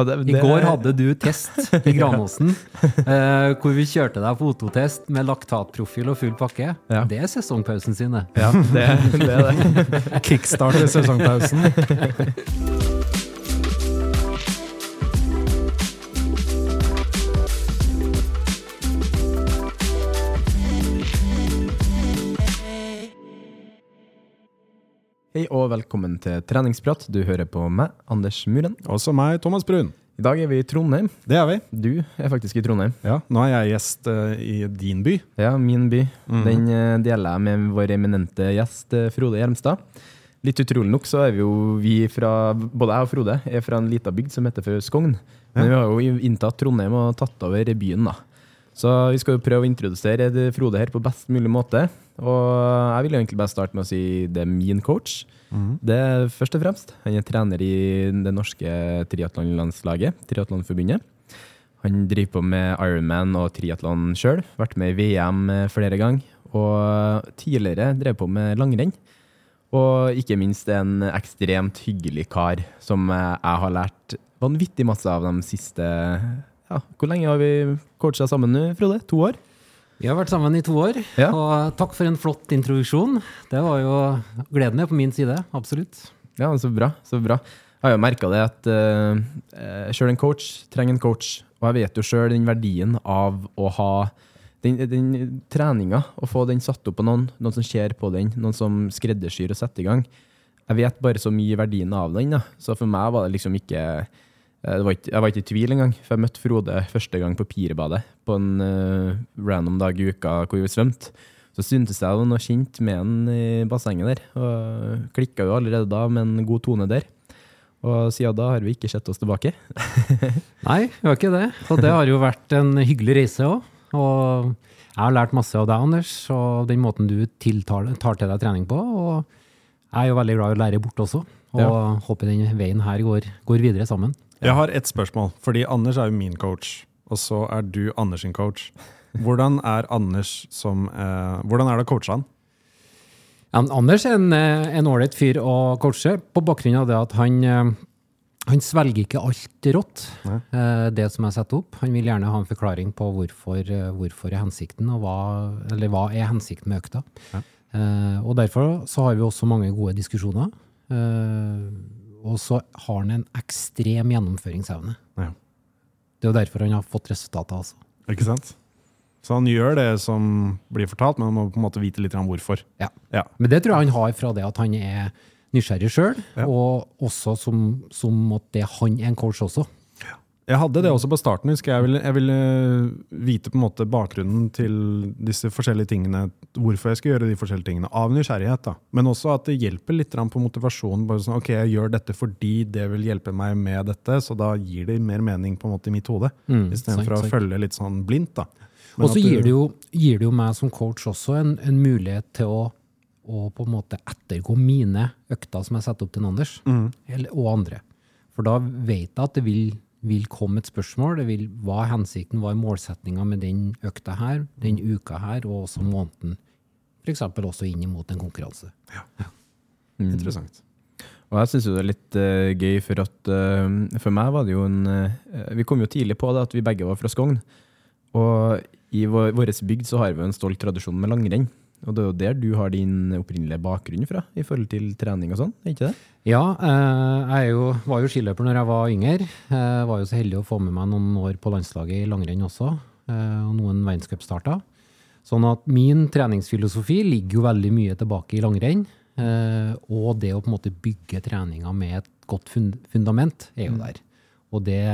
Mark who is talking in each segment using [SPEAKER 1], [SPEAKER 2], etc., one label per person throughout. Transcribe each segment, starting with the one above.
[SPEAKER 1] Ja, det,
[SPEAKER 2] I går hadde du test i Granåsen, eh, hvor vi kjørte deg fototest med laktatprofil og full pakke.
[SPEAKER 1] Ja.
[SPEAKER 2] Det er sesongpausen sine.
[SPEAKER 1] Ja, det, det er det.
[SPEAKER 3] Kickstart ved sesongpausen.
[SPEAKER 1] Hei og velkommen til treningsprat. Du hører på meg, Anders Muren.
[SPEAKER 3] Også meg, Thomas Brun.
[SPEAKER 1] I dag er vi i Trondheim.
[SPEAKER 3] Det er vi.
[SPEAKER 1] Du er faktisk i Trondheim.
[SPEAKER 3] Ja, Nå er jeg gjest eh, i din by.
[SPEAKER 1] Ja, min by. Den eh, deler jeg med vår eminente gjest eh, Frode Hjelmstad. Litt utrolig nok så er vi jo vi fra, både jeg og Frode, er fra en liten bygd som heter for Skogn. Men vi har jo inntatt Trondheim og tatt over byen, da. Så vi skal jo prøve å introdusere Frode her på best mulig måte. Og jeg vil egentlig bare starte med å si det er min coach. Det er først og fremst. Han er trener i det norske triatlonlandslaget, Triatlonforbundet. Han driver på med Ironman og triatlon sjøl. Vært med i VM flere ganger. Og tidligere drev på med langrenn. Og ikke minst en ekstremt hyggelig kar som jeg har lært vanvittig masse av de siste ja, Hvor lenge har vi coacha sammen nå, Frode? To år?
[SPEAKER 2] Vi har vært sammen i to år,
[SPEAKER 1] Ja.
[SPEAKER 2] og takk for en flott introduksjon. Det var jo gleden er på min side, absolutt.
[SPEAKER 1] Ja, så bra. så bra. Jeg har jo merka det at uh, sjøl en coach trenger en coach. Og jeg vet jo sjøl den verdien av å ha den, den treninga, å få den satt opp på noen, noen som ser på den, noen som skreddersyr og setter i gang. Jeg vet bare så mye verdien av den. da. Så for meg var det liksom ikke eh, var ikke, Jeg var ikke i tvil engang, for jeg møtte Frode første gang på Pirebadet på en uh, random dag i uka hvor vi svømte. Så syntes jeg det var noe kjent med han i bassenget der, og klikka jo allerede da med en god tone der. Og siden da har vi ikke sett oss tilbake.
[SPEAKER 2] Nei, vi har ikke det. Og det har jo vært en hyggelig reise òg. Og jeg har lært masse av deg, Anders, og den måten du tiltar, tar til deg trening på. Og jeg er jo veldig glad i å lære bort også, og
[SPEAKER 1] Ja.
[SPEAKER 2] håper den veien her går, går videre sammen.
[SPEAKER 3] Jeg har ett spørsmål, fordi Anders er jo min coach, og så er du Anders sin coach. Hvordan er Anders som eh, Hvordan er det å coache han?
[SPEAKER 2] Ja, Anders er en eh, ålreit fyr å coache, på bakgrunn av det at han, eh, han svelger ikke alt rått, eh, det som er satt opp. Han vil gjerne ha en forklaring på hvorfor, eh, hvorfor er hensikten, og hva, eller hva er hensikten med økta.
[SPEAKER 3] Ja.
[SPEAKER 2] Eh, og derfor så har vi også mange gode diskusjoner. Eh, og så har han en ekstrem gjennomføringsevne.
[SPEAKER 3] Ja.
[SPEAKER 2] Det er jo derfor han har fått resultater, altså.
[SPEAKER 3] Ikke sant? Så han gjør det som blir fortalt, men han må på en måte vite litt om hvorfor.
[SPEAKER 2] Ja.
[SPEAKER 3] Ja.
[SPEAKER 2] Men det tror jeg han har fra det at han er nysgjerrig sjøl,
[SPEAKER 3] Ja.
[SPEAKER 2] og også som, som at det han er en coach også.
[SPEAKER 3] Jeg hadde det også på starten. husker Jeg Jeg ville, jeg ville vite på en måte bakgrunnen til disse forskjellige tingene. Hvorfor jeg skal gjøre de forskjellige tingene. Av nysgjerrighet. da. Men også at det hjelper litt på motivasjonen. bare sånn, ok, Jeg gjør dette fordi det vil hjelpe meg med dette, så da gir det mer mening på en måte i mitt hode.
[SPEAKER 2] Mm,
[SPEAKER 3] Istedenfor å følge litt sånn blindt. da.
[SPEAKER 2] Og så gir det, jo, gir det jo meg som coach også en, en mulighet til å, å på en måte ettergå mine økter som jeg setter opp til Anders, eller, og andre. For da vet jeg at det vil, vil komme et spørsmål. Det vil, hva er hensikten, hva er målsettinga med den økta her, den uka her, og også måneden. F.eks. også inn mot en konkurranse.
[SPEAKER 3] Ja, Interessant.
[SPEAKER 1] Og jeg syns det er litt uh, gøy, for at uh, for meg var det jo en uh, Vi kom jo tidlig på det at vi begge var fra Skogn. Og i vår, vår bygd så har vi jo en stolt tradisjon med langrenn. Og det er jo der du har din opprinnelige bakgrunn fra, i forhold til trening og sånn, ikke det?
[SPEAKER 2] Ja, eh, jeg er jo, var jo skiløper når jeg var yngre. Jeg var jo så heldig å få med meg noen år på landslaget i langrenn også, eh, og noen verdenscupstarter. Sånn at min treningsfilosofi ligger jo veldig mye tilbake i langrenn. eh, Og det å på en måte bygge treninga med et godt fundament er jo der. Og det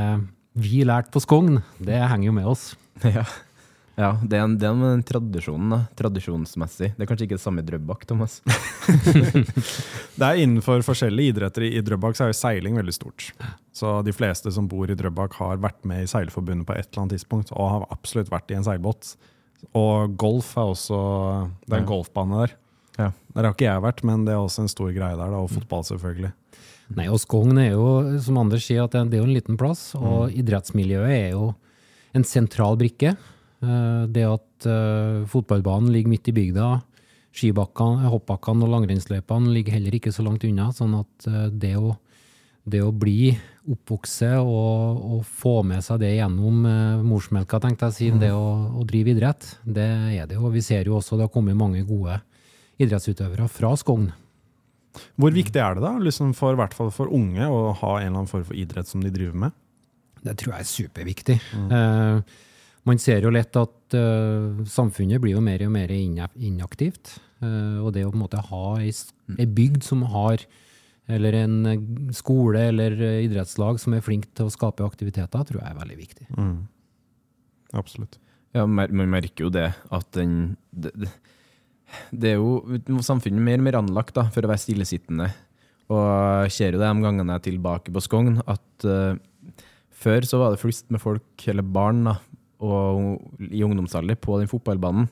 [SPEAKER 2] vi lærte på Skogn, det henger jo med oss.
[SPEAKER 1] Ja. Ja det er en, det er den tradisjonen, da. Tradisjonsmessig. Det er kanskje ikke det samme i Drøbak, Thomas.
[SPEAKER 3] Det er innenfor forskjellige idretter. I Drøbak så er jo seiling veldig stort. Så de fleste som bor i Drøbak har vært med i Seilforbundet på et eller annet tidspunkt, og har absolutt vært i en seilbåt. Og golf er også Det er en
[SPEAKER 1] Ja.
[SPEAKER 3] golfbane der.
[SPEAKER 1] Ja.
[SPEAKER 3] Der har ikke jeg vært, men det er også en stor greie der. Da, og fotball, selvfølgelig.
[SPEAKER 2] Nei, og Skogn er jo, som Anders sier, at det er jo en liten plass, og idrettsmiljøet er jo en sentral brikke. Eh, Det at eh, fotballbanen ligger midt i bygda, skibakkene, hoppbakkene og langrennsløypene ligger heller ikke så langt unna, sånn at eh, det å, det å bli oppvokse og, og få med seg det gjennom eh, morsmelka, tenkte jeg å si, det å, å drive idrett, det er det jo. Vi ser jo også det har kommet mange gode idrettsutøvere fra Skogn.
[SPEAKER 3] Hvor viktig er det da, liksom for, i hvert fall for unge, å ha en eller annen form for idrett som de driver med?
[SPEAKER 2] Det tror jeg er superviktig. Eh, man ser jo lett at uh, samfunnet blir jo mer og mer inaktivt. Uh, og det å på en måte ha ei, ei bygd som har, eller en eh, skole eller idrettslag som er flink til å skape aktiviteter, tror jeg er veldig viktig.
[SPEAKER 3] Absolutt.
[SPEAKER 1] Ja, man merker jo det at den det, det, det er jo samfunnet mer og mer anlagt da, for å være stillesittende. Og jeg ser jo det de gangene jeg er tilbake på Skogn, at uh, før så var det flust med folk, eller barn, da, og i ungdomsalder på den fotballbanen.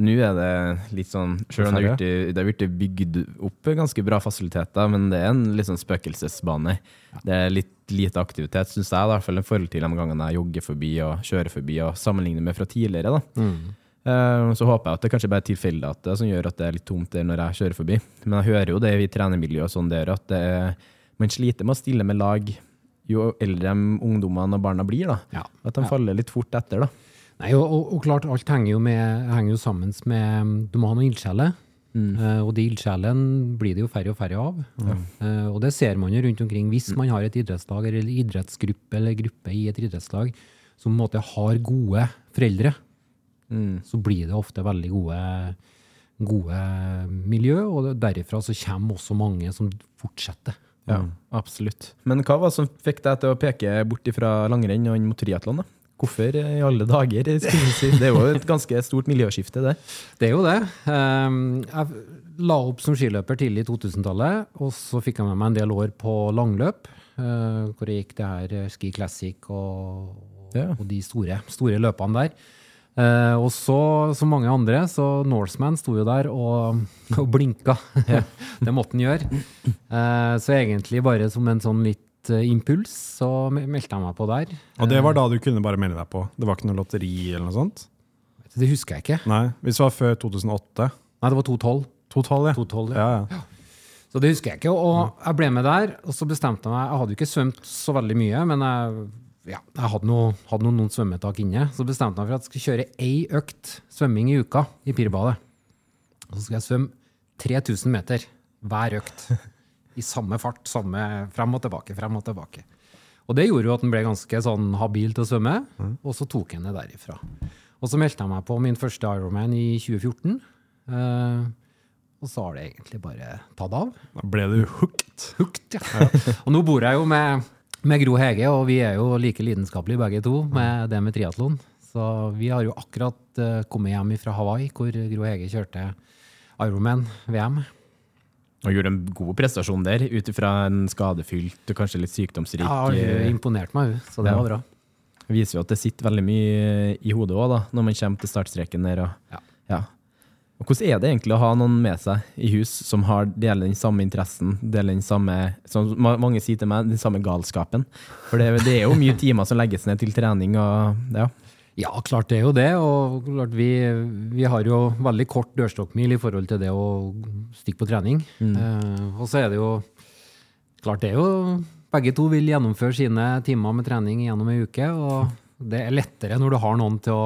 [SPEAKER 1] Nå er det litt sånn Selv om det har blitt- bygd opp ganske bra fasiliteter, men det er en litt sånn spøkelsesbane. Det er litt lite aktivitet, syns jeg, i hvert fall i forhold til de gangene jeg jogger forbi og kjører forbi, og sammenligner med fra tidligere. da. Mm. Så håper jeg at det kanskje bare er tilfeldigheter som gjør at det er litt tomt der når jeg kjører forbi. Men jeg hører jo det i trenermiljøet sånn der, at det er, man sliter med å stille med lag jo eldre ungdommene og barna blir.
[SPEAKER 2] Ja.
[SPEAKER 1] At de faller litt fort etter.
[SPEAKER 2] Nei, og, og, og klart, alt henger jo, med, henger jo sammen med Du må ha noen ildsjeler. Eh, og de ildsjelene blir det jo færre og færre av. Eh, og det ser man jo rundt omkring. Hvis man har et idrettslag eller idrettsgruppe eller gruppe i et idrettslag som på en måte har gode foreldre, så blir det ofte veldig gode, gode miljø, og derifra så kommer også mange som fortsetter.
[SPEAKER 1] Ja, absolutt. Men hva var det som fikk deg til å peke bort fra langrenn og inn mot triatlon? Hvorfor i alle dager? si? Det er jo et ganske stort miljøskifte, det.
[SPEAKER 2] Det er jo det. Ehm, Jeg la opp som skiløper tidlig i 2000-tallet, og så fikk jeg med meg en del år på langløp, eh, hvor jeg gikk det her Ski Classic og, og de store, store løpene der. Eh, og så, som mange andre, så Norseman sto jo der og, og blinka. det måtte han gjøre. Eh, så egentlig bare som en sånn litt eh, impuls, så meldte jeg meg på der.
[SPEAKER 3] Og det var da du kunne bare melde deg på? Det var ikke noe lotteri eller noe sånt?
[SPEAKER 2] Det husker jeg ikke.
[SPEAKER 3] Nei, Hvis det var før 2008?
[SPEAKER 2] Nei, det var 2012.
[SPEAKER 3] 2012, ja.
[SPEAKER 2] 2012, ja.
[SPEAKER 3] ja, ja.
[SPEAKER 2] Så det husker jeg ikke. Og jeg ble med der, og så bestemte jeg meg Jeg hadde jo ikke svømt så veldig mye, men jeg, ja, jeg hadde, noe, hadde noen, noen svømmetak inne. Så bestemte jeg meg for at jeg skulle kjøre ei økt svømming i uka i Pirbadet. Og så skal jeg svømme 3000 meter hver økt. I samme fart, samme frem og tilbake, frem og tilbake. Og det gjorde jo at den ble ganske sånn habil til å svømme, og så tok jeg den derifra. Og så meldte jeg meg på min første Ironman i 2014. eh, og så har det egentlig bare tatt av.
[SPEAKER 3] Da ble du hooked.
[SPEAKER 2] Hooked, ja. og nå bor jeg jo med, med Gro Hege, og vi er jo like lidenskapelige begge to med det med triatlon. Så vi har jo akkurat eh, kommet hjem fra Hawaii, hvor Gro Hege kjørte Ironman VM.
[SPEAKER 1] Og gjorde en god prestasjon der, ut ifra en skadefylt og kanskje litt sykdomsrik
[SPEAKER 2] Ja, hun
[SPEAKER 1] eh,
[SPEAKER 2] imponerte meg, så det
[SPEAKER 1] Ja.
[SPEAKER 2] var bra.
[SPEAKER 1] Det viser jo at det sitter veldig mye i hodet òg, når man kommer til startstreken der. Og,
[SPEAKER 2] Ja.
[SPEAKER 1] ja. Og hvordan er det egentlig å ha noen med seg i hus som har deler den samme interessen, deler den samme, som mange sier til meg, den samme galskapen? For det, det er jo mye timer som legges ned til trening og ja.
[SPEAKER 2] Ja, klart det er jo det. Og klart vi, vi har jo veldig kort dørstokkmil i forhold til det å stikke på trening. Eh, og så er det jo klart det er jo Begge to vil gjennomføre sine timer med trening gjennom ei uke. Og det er lettere når du har noen til å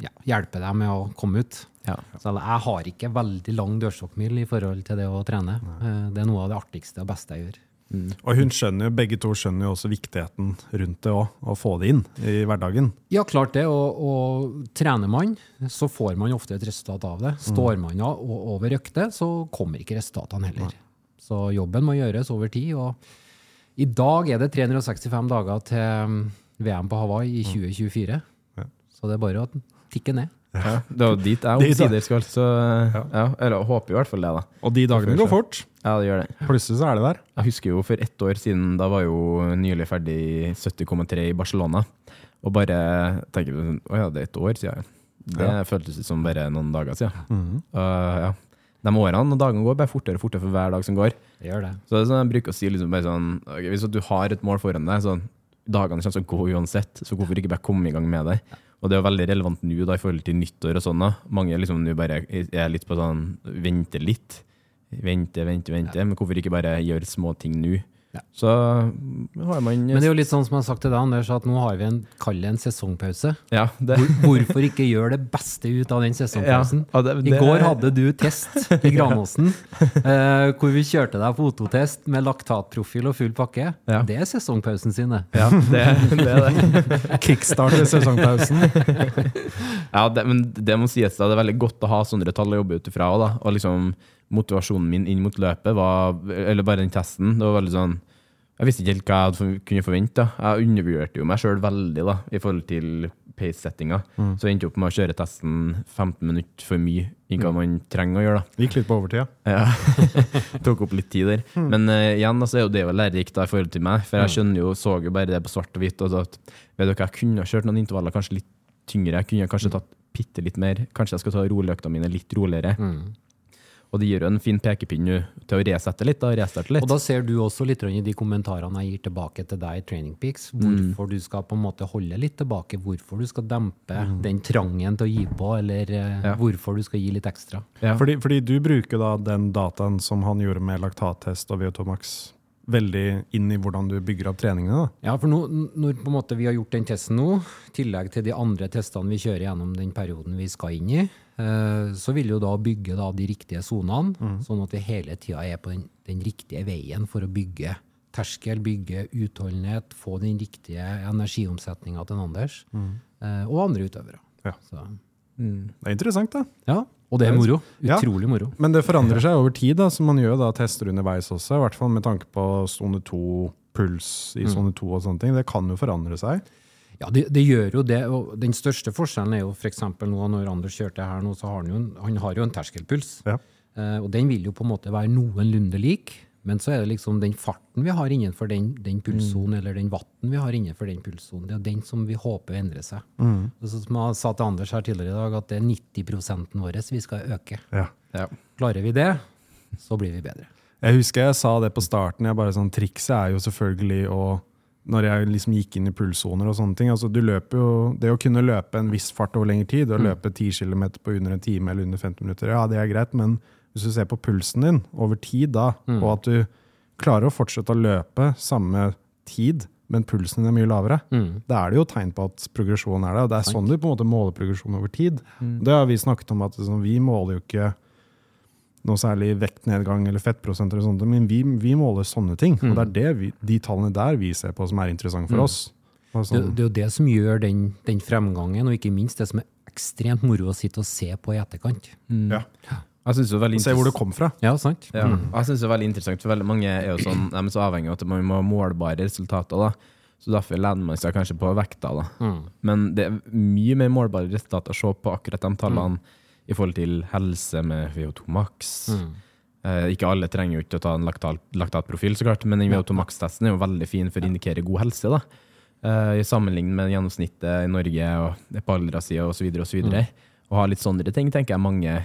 [SPEAKER 2] ja, hjelpe deg med å komme ut.
[SPEAKER 1] Ja.
[SPEAKER 2] Så jeg har ikke veldig lang dørstokkmil i forhold til det å trene. Nei. Det er noe av det artigste og beste jeg gjør.
[SPEAKER 3] Og hun skjønner jo, begge to skjønner jo også viktigheten rundt det òg, å få det inn i hverdagen.
[SPEAKER 2] Ja, klart det. Og, og trener man, så får man ofte et resultat av det. Står man av og over økte, så kommer ikke resultatene heller. Så jobben må gjøres over tid. Og i dag er det 365 dager til mm, VM på Hawaii i 2024. Så det er bare å tikke ned.
[SPEAKER 1] Ja, det er jo dit jeg omsider skal, så ja. Eller håper i hvert fall det, da.
[SPEAKER 3] Og de dagene går fort.
[SPEAKER 1] Ja, det gjør det.
[SPEAKER 3] Plutselig så er det der.
[SPEAKER 1] Jeg husker jo for ett år siden, da var jo nylig ferdig 70,3 i Barcelona. Og bare tenker sånn, Å ja, det er et år siden. Det føltes ut som bare noen dager siden. Og, ja. De årene og dagene går bare fortere og fortere for hver dag som går.
[SPEAKER 2] Det gjør det.
[SPEAKER 1] Så det er sånn jeg bruker å si liksom bare sånn okay, Hvis du har et mål foran deg, så dagene kommer til å gå uansett, så hvorfor ikke bare komme i gang med det? Og det er jo veldig relevant nå da, i forhold til nyttår og sånn. Mange liksom nå bare er litt på sånn vente litt. Vente, vente, vente. Men hvorfor ikke bare gjøre små ting nå?
[SPEAKER 2] Ja.
[SPEAKER 1] Så har man
[SPEAKER 2] Men det er jo litt sånn som jeg har sagt til deg, Anders, at nå har vi en, kall en sesongpause.
[SPEAKER 1] Ja, det,
[SPEAKER 2] Hvor, hvorfor ikke gjøre det beste ut av den sesongpausen?
[SPEAKER 1] Ja, det, det-
[SPEAKER 2] I går hadde du test i Granåsen, eh, hvor vi kjørte deg fototest med laktatprofil og full pakke.
[SPEAKER 1] Ja.
[SPEAKER 2] Det er sesongpausen sin,
[SPEAKER 1] ja, det, det er det.
[SPEAKER 3] Kickstart i sesongpausen.
[SPEAKER 1] Ja, det, men det må sies da, det er veldig godt å ha sånne tall å jobbe ut ifra. òg, da. Og liksom, motivasjonen min inn mot løpet var, eller bare den testen, det var veldig sånn Jeg visste ikke helt hva jeg hadde kunne forvente. da. Jeg undervurderte jo meg sjøl veldig da, i forhold til pace-settinga. Så jeg endte opp med å kjøre testen 15 minutter for mye i hva man trenger å gjøre. da.
[SPEAKER 3] Gikk litt på overtida.
[SPEAKER 1] Ja. Tok opp litt tid der. Men uh, igjen altså, er jo det jo lærerikt da, i forhold til meg, for jeg skjønner jo, så jo bare det på svart og hvitt. Altså, at, vet dere, jeg kunne kjørt noen intervaller kanskje litt tyngre. Jeg kunne kanskje tatt bitte litt mer. Kanskje jeg skal ta roleøktene mine litt roligere. Og det gir jo en fin pekepinn til å resette litt. da, resette litt.
[SPEAKER 2] Og da ser du også litt i de kommentarene jeg gir tilbake til deg i Training Peaks, hvorfor du skal på en måte holde litt tilbake, hvorfor du skal dempe den trangen til å gi på, eller eh,
[SPEAKER 1] Ja.
[SPEAKER 2] hvorfor du skal gi litt ekstra.
[SPEAKER 1] ja.
[SPEAKER 3] Fordi, fordi du bruker da den dataen som han gjorde med laktattest og VO2 Max veldig inn i hvordan du bygger opp treningene. da.
[SPEAKER 2] Ja, for nå, når på en måte vi har gjort den testen nå, i tillegg til de andre testene vi kjører gjennom den perioden vi skal inn i, eh, så vil jo da bygge da de riktige sonene, sånn at vi hele tida er på den, den riktige veien for å bygge terskel, bygge utholdenhet, få den riktige energiomsetninga til Anders eh, og andre utøvere.
[SPEAKER 3] Ja.
[SPEAKER 2] Så,
[SPEAKER 3] Det er interessant, da.
[SPEAKER 2] ja, og det er moro.
[SPEAKER 3] Ja.
[SPEAKER 2] Utrolig moro.
[SPEAKER 3] Men det forandrer seg over tid, da, så man gjør da tester underveis også. I hvert fall med tanke på sone 2, puls i sone 2 og sånne ting. Det kan jo forandre seg.
[SPEAKER 2] Ja, det, det gjør jo det. og Den største forskjellen er jo f.eks. nå når Anders kjørte her nå, så har han jo en, han har jo en terskelpuls.
[SPEAKER 3] Ja.
[SPEAKER 2] Eh, og den vil jo på en måte være noenlunde lik. Men så er det liksom den farten vi har innenfor den, den pulssonen, eller den vatten vi har innenfor den pulssonen, det er den som vi håper endrer seg. Mm. som jeg sa til Anders her tidligere i dag, at det er 90 vår vi skal øke.
[SPEAKER 3] Ja.
[SPEAKER 1] Ja.
[SPEAKER 2] Klarer vi det, så blir vi bedre.
[SPEAKER 3] Jeg husker jeg sa det på starten. Jeg bare sånn, Trikset er jo selvfølgelig å Når jeg liksom gikk inn i pulssoner og sånne ting altså du løper jo, Det å kunne løpe en viss fart over lengre tid, å løpe 10 km på under en time eller under 50 minutter, ja, det er greit, men hvis du ser på pulsen din over tid da, og at du klarer å fortsette å løpe samme tid, men pulsen din er mye lavere, da er det jo tegn på at progresjon er der. og Det er sånn du på en måte måler progresjon over tid. Det har vi snakket om, at liksom, vi måler jo ikke noe særlig vektnedgang eller fettprosenter, og sånt, men vi, vi måler sånne ting. Og det er det vi, de tallene der vi ser på som er interessante for oss. Og
[SPEAKER 2] Det,
[SPEAKER 3] sånn,
[SPEAKER 2] det er jo det som gjør den, den fremgangen, og ikke minst det som er ekstremt moro å sitte og se på i etterkant.
[SPEAKER 3] ja.
[SPEAKER 1] Jeg synes det er veldig
[SPEAKER 3] Se hvor det kom fra.
[SPEAKER 2] Ja, sant?
[SPEAKER 1] Ja, jeg synes det er veldig interessant, for veldig mange er jo sånn, de er så avhengig av at man må ha målbare resultater. da. Så derfor lener man seg kanskje på vekta. da.
[SPEAKER 2] Mm.
[SPEAKER 1] Men det er mye mer målbare resultater å se på akkurat de tallene i forhold til helse med VO2 max.
[SPEAKER 2] Mm.
[SPEAKER 1] Eh, ikke alle trenger jo ikke å ta en laktat, laktatprofil, så klart, men den VO2 max-testen er jo veldig fin for å indikere god helse. da. Eh, I sammenligning med gjennomsnittet i Norge og på alderssida osv. osv.
[SPEAKER 2] videre.
[SPEAKER 1] Å ha litt sånne ting tenker jeg mange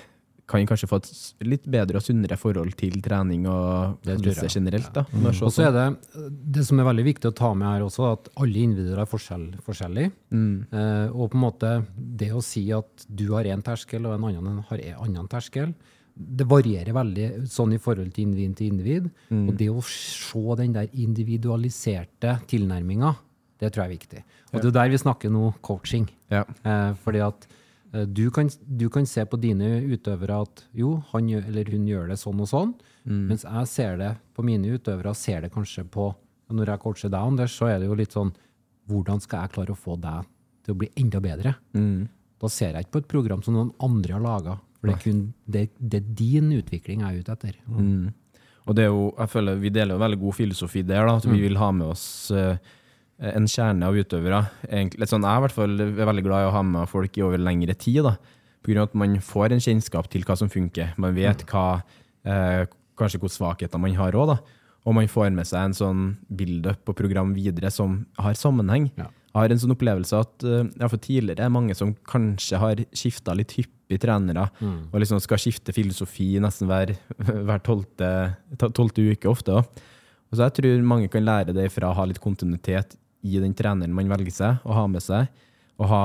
[SPEAKER 1] kan kanskje få et litt bedre og sunnere forhold til trening og helse generelt. da. mm.
[SPEAKER 2] Og så
[SPEAKER 1] sånn.
[SPEAKER 2] er det det som er veldig viktig å ta med her også, at alle individer er forskjell, forskjellige.
[SPEAKER 1] Mm.
[SPEAKER 2] Eh, og på en måte det å si at du har én terskel og en annen har en annen terskel, det varierer veldig sånn i forhold til individ til individ.
[SPEAKER 1] Mm.
[SPEAKER 2] Og det å se den der individualiserte tilnærminga, det tror jeg er viktig. Og det er der vi snakker nå coaching.
[SPEAKER 1] Ja.
[SPEAKER 2] Eh, fordi at du kan, du kan se på dine utøvere at jo, han eller hun gjør det sånn og sånn, mens jeg ser det på mine utøvere, ser det kanskje på Når jeg coacher deg, Anders, så er det jo litt sånn Hvordan skal jeg klare å få deg til å bli enda bedre?
[SPEAKER 1] Mm.
[SPEAKER 2] Da ser jeg ikke på et program som noen andre har laga. For det er, kun, det, det er din utvikling jeg er ute etter.
[SPEAKER 1] Mm. Og det er jo, jeg føler Vi deler jo veldig god filosofi der. da, at Vi vil ha med oss eh, en kjerne av utøvere. Egentlig, sånn, jeg er i hvert fall veldig glad i å ha med folk i over lengre tid. da, av at Man får en kjennskap til hva som funker. Man vet hva, eh, kanskje hvilke svakheter man har òg. Og man får med seg en sånn build-up og program videre som har sammenheng.
[SPEAKER 2] Ja.
[SPEAKER 1] Jeg har en sånn opplevelse at ja, for tidligere er mange som kanskje har skifta litt hyppig trenere, og liksom skal skifte filosofi nesten hver, hver tolte, tolvte uke ofte. også. Og så jeg tror mange kan lære det fra å ha litt kontinuitet i den treneren man velger seg, og ha med seg, og ha,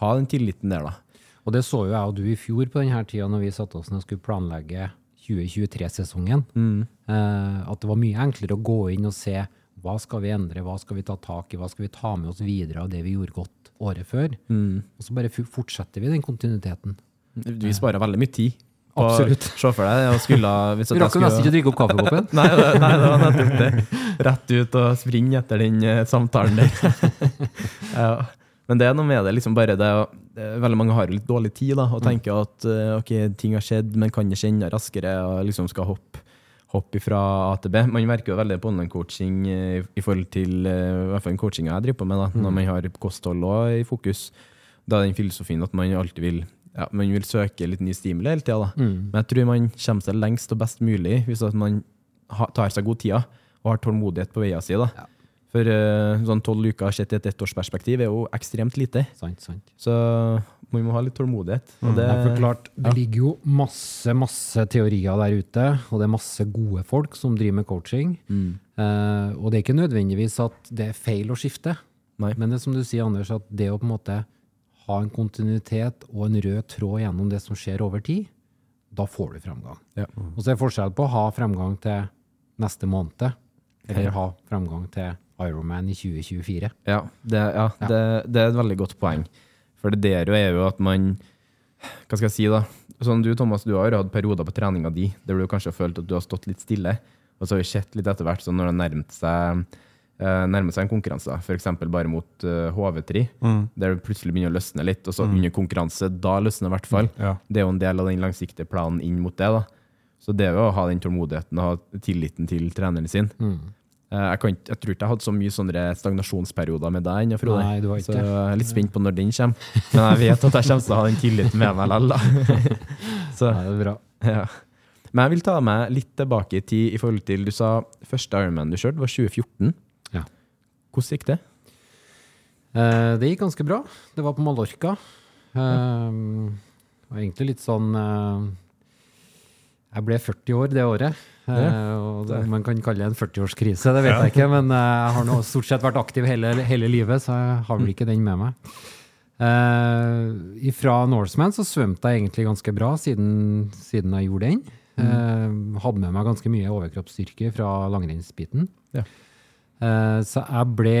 [SPEAKER 1] ha den tilliten der, da.
[SPEAKER 2] Og det så jo jeg og du i fjor på denne tida når vi satte oss ned og skulle planlegge 2023-sesongen. Eh, at det var mye enklere å gå inn og se hva skal vi endre, hva skal vi ta tak i, hva skal vi ta med oss videre av det vi gjorde godt året før. Og så bare fortsetter vi den kontinuiteten.
[SPEAKER 1] Vi sparer veldig mye tid.
[SPEAKER 2] Absolutt.
[SPEAKER 1] Se for deg, jeg skulle, hvis
[SPEAKER 2] Vi rakk jo nesten ikke å drikke opp kaffekoppen.
[SPEAKER 1] Nei, det, nei, det var nettopp det. Rett ut og springe etter den eh, samtalen der. ja. Men det er noe med det. liksom bare det, å- Veldig mange har jo litt dårlig tid da, og tenker at eh, ok, ting har skjedd, men kan det skje enda raskere? og liksom skal hoppe hopp fra A til B. Man merker jo veldig på online-coaching eh, i forhold til eh, i hvert fall den coachinga jeg driver på med, da, når man har kosthold også i fokus. Da er den filosofien at man alltid vil ja, man vil søke litt ny stimuli hele tida. Men jeg tror man kommer seg lengst og best mulig hvis man tar seg god tida og har tålmodighet på veia si. da. For eh, sånn tolv uker sett i et ettårsperspektiv er jo ekstremt lite.
[SPEAKER 2] Sant, sant.
[SPEAKER 1] Så man må ha litt tålmodighet. Og det,
[SPEAKER 2] Det forklart, det ligger jo masse, masse teorier der ute, og det er masse gode folk som driver med coaching. Eh, og det er ikke nødvendigvis at det er feil å skifte,
[SPEAKER 1] Nei.
[SPEAKER 2] men det er som du sier, Anders, at det å på en måte ha en kontinuitet og en rød tråd gjennom det som skjer over tid, da får du fremgang.
[SPEAKER 1] Ja.
[SPEAKER 2] Og så er det forskjell på å ha fremgang til neste måned, eller ha fremgang til Ironman i 2024.
[SPEAKER 1] Ja, det, ja, Det, det er et veldig godt poeng. For det der jo er jo at man Hva skal jeg si, da? Sånn Du Thomas, du har hatt perioder på treninga di der du kanskje har følt at du har stått litt stille. Og så har vi sett litt etter hvert, sånn når det har nærmet seg eh, nærmer seg en konkurranse, f.eks. bare mot uh, HV3, der det plutselig begynner å løsne litt, og så under konkurranse, da løsner det i hvert fall.
[SPEAKER 3] Ja.
[SPEAKER 1] Det er jo en del av den langsiktige planen inn mot det. da. Så det er jo å ha den tålmodigheten og ha tilliten til treneren sin. Eh, Jeg, kan, jeg tror ikke jeg hadde så mye sånne stagnasjonsperioder med deg ennå, Frode.
[SPEAKER 2] Nei, du har ikke
[SPEAKER 1] så jeg er litt spent på når den kommer. Men jeg vet at jeg kommer til å ha den tilliten med meg likevel. Så,
[SPEAKER 2] Nei, det er bra.
[SPEAKER 1] ja. Men jeg vil ta meg litt tilbake i tid i forhold til Du sa første Ironman du kjørte, var 2014. Hvordan gikk det?
[SPEAKER 2] Eh, det gikk ganske bra. Det var på Mallorca. Eh, det var egentlig litt sånn eh, Jeg ble 40 år det året. Eh, og det, man kan kalle det en 40-årskrise, det vet jeg ikke. Men eh, jeg har nå stort sett vært aktiv hele, hele livet, så jeg har vel ikke den med meg. Fra Norseman så svømte jeg egentlig ganske bra siden, siden jeg gjorde den. Eh, hadde med meg ganske mye overkroppsstyrke fra langrennsbiten.
[SPEAKER 1] Ja.
[SPEAKER 2] Eh, så jeg ble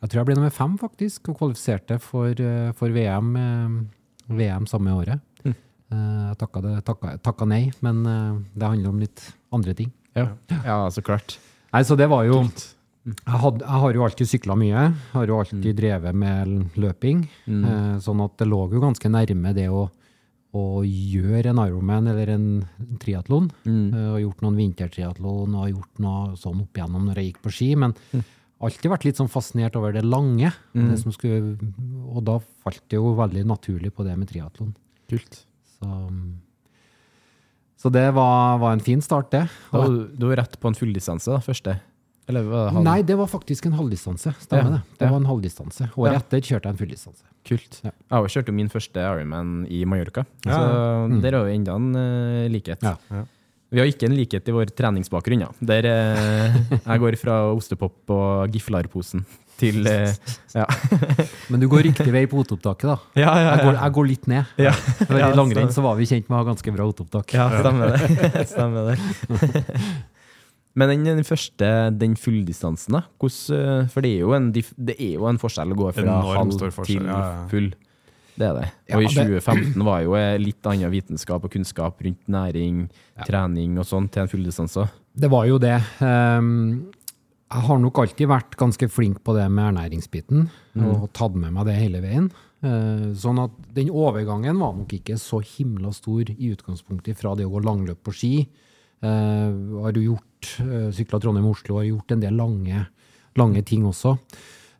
[SPEAKER 2] Jeg tror jeg ble nummer fem, faktisk, og kvalifiserte for, eh, for VM, eh, VM samme året.
[SPEAKER 1] Mm.
[SPEAKER 2] Eh, Jeg takka, det, takka, takka nei, men det handler om litt andre ting.
[SPEAKER 1] Ja, ja så klart.
[SPEAKER 2] Nei, så det var jo jeg, had, jeg har jo alltid sykla mye. Har jo alltid drevet med løping. Eh, sånn at det lå jo ganske nærme det å, å gjøre en Ironman eller en triatlon. Eh, og gjort noen vintertriatlon og gjort noe sånn opp igjennom når jeg gikk på ski. Men alltid vært litt sånn fascinert over det lange. Det som skulle, og da falt det jo veldig naturlig på det med triatlon.
[SPEAKER 1] Kult.
[SPEAKER 2] Så, så det var, var en fin start, det.
[SPEAKER 1] Da, du var rett på en fulldistanse, da, første? Eller var det halv?
[SPEAKER 2] Nei, det var faktisk en halvdistanse. Stemmer
[SPEAKER 1] Ja,
[SPEAKER 2] det. Det
[SPEAKER 1] ja.
[SPEAKER 2] var en halvdistanse. Året
[SPEAKER 1] Ja.
[SPEAKER 2] etter kjørte jeg en fulldistanse.
[SPEAKER 1] Kult.
[SPEAKER 2] Ja.
[SPEAKER 1] Jeg har jo kjørt min første Ironman i Mallorca,
[SPEAKER 3] Ja,
[SPEAKER 1] så
[SPEAKER 2] Mm.
[SPEAKER 1] der har vi enda en uh, likhet.
[SPEAKER 2] Ja.
[SPEAKER 3] Ja.
[SPEAKER 1] Vi har ikke en likhet i vår treningsbakgrunn, ja. Der uh, jeg går fra ostepop og giflarposen til uh, ja.
[SPEAKER 2] Men du går riktig vei på oteopptaket, da.
[SPEAKER 1] Ja, ja,
[SPEAKER 2] Jeg går, jeg går litt ned.
[SPEAKER 1] Ja.
[SPEAKER 2] For
[SPEAKER 1] Ja,
[SPEAKER 2] I langrenn
[SPEAKER 1] så-
[SPEAKER 2] så var vi kjent med å ha ganske bra oteopptak.
[SPEAKER 1] Ja, stemmer det. stemmer det. Men den, den første, den fulldistansen, da? hvordan, eh, for det er, jo en, det er jo en forskjell å gå fra halv til
[SPEAKER 3] ja, ja.
[SPEAKER 1] full. Det er det.
[SPEAKER 2] Ja,
[SPEAKER 1] Og i
[SPEAKER 2] det-
[SPEAKER 1] 2015 var jo litt annen vitenskap og kunnskap rundt næring, trening og sånn til en fulldistanse.
[SPEAKER 2] Det var jo det. Ehm, jeg har nok alltid vært ganske flink på det med ernæringsbiten, og tatt med meg det hele veien. Eh, sånn at den overgangen var nok ikke så himla stor i utgangspunktet fra det å gå langløp på ski. Uh, har du gjort uh, sykla Trondheim-Oslo, har gjort en del lange, lange ting også.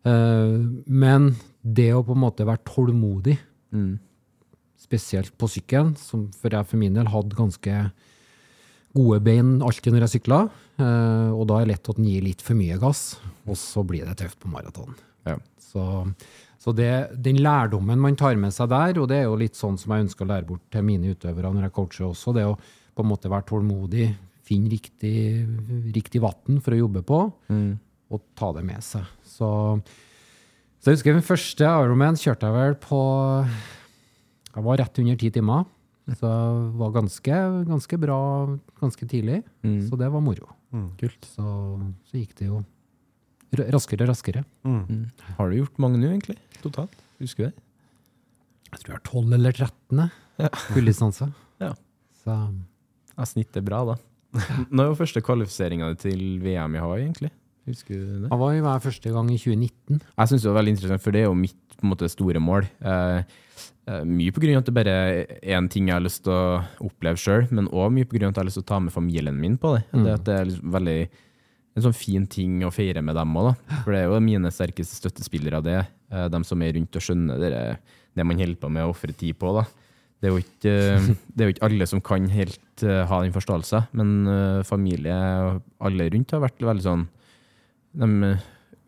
[SPEAKER 2] Eh, men det å på en måte være tålmodig,
[SPEAKER 1] Mm.
[SPEAKER 2] spesielt på sykkelen, som for jeg for min del hadde ganske gode bein alltid når jeg sykla, eh, og da er det lett at den gir litt for mye gass, og så blir det tøft på maraton.
[SPEAKER 1] Ja.
[SPEAKER 2] Så, så det, den lærdommen man tar med seg der, og det er jo litt sånn som jeg ønsker å lære bort til mine utøvere når jeg coacher også, det å på en måte være tålmodig, finne riktig, riktig vann for å jobbe på,
[SPEAKER 1] Mm.
[SPEAKER 2] og ta det med seg. Så, så jeg husker den første Ironman kjørte jeg vel på Jeg var rett under ti timer. Så det var ganske, ganske bra ganske tidlig.
[SPEAKER 1] Mm.
[SPEAKER 2] Så det var moro.
[SPEAKER 1] Kult.
[SPEAKER 2] Så, så gikk det jo raskere og raskere.
[SPEAKER 3] Mm.
[SPEAKER 1] Har du gjort mange nå, egentlig? Totalt? Husker du det?
[SPEAKER 2] Jeg tror jeg har 12 eller 13.
[SPEAKER 1] Ja.
[SPEAKER 2] Fulldistanse.
[SPEAKER 1] Ja.
[SPEAKER 2] Så
[SPEAKER 1] Ja, snittet er bra, da. Når var første kvalifiseringa til VM i Hawaii, egentlig? Husker du det?
[SPEAKER 2] jeg var første gang i 2019.
[SPEAKER 1] Jeg syns det var veldig interessant, for det er jo mitt måte, store mål. Eh, eh, mye av at det bare er én ting jeg har lyst til å oppleve sjøl, men òg mye på grunn av at jeg har lyst til å ta med familien min på det. Det, at det er liksom veldig en sånn fin ting å feire med dem òg. For det er jo mine sterkeste støttespillere, det. Eh, dem som er rundt og skjønner det, det man holder på med å ofre tid på, da. Det er, ikke, eh, det er jo ikke alle som kan helt eh, ha den forståelsen, men eh, familie og alle rundt har vært veldig sånn de,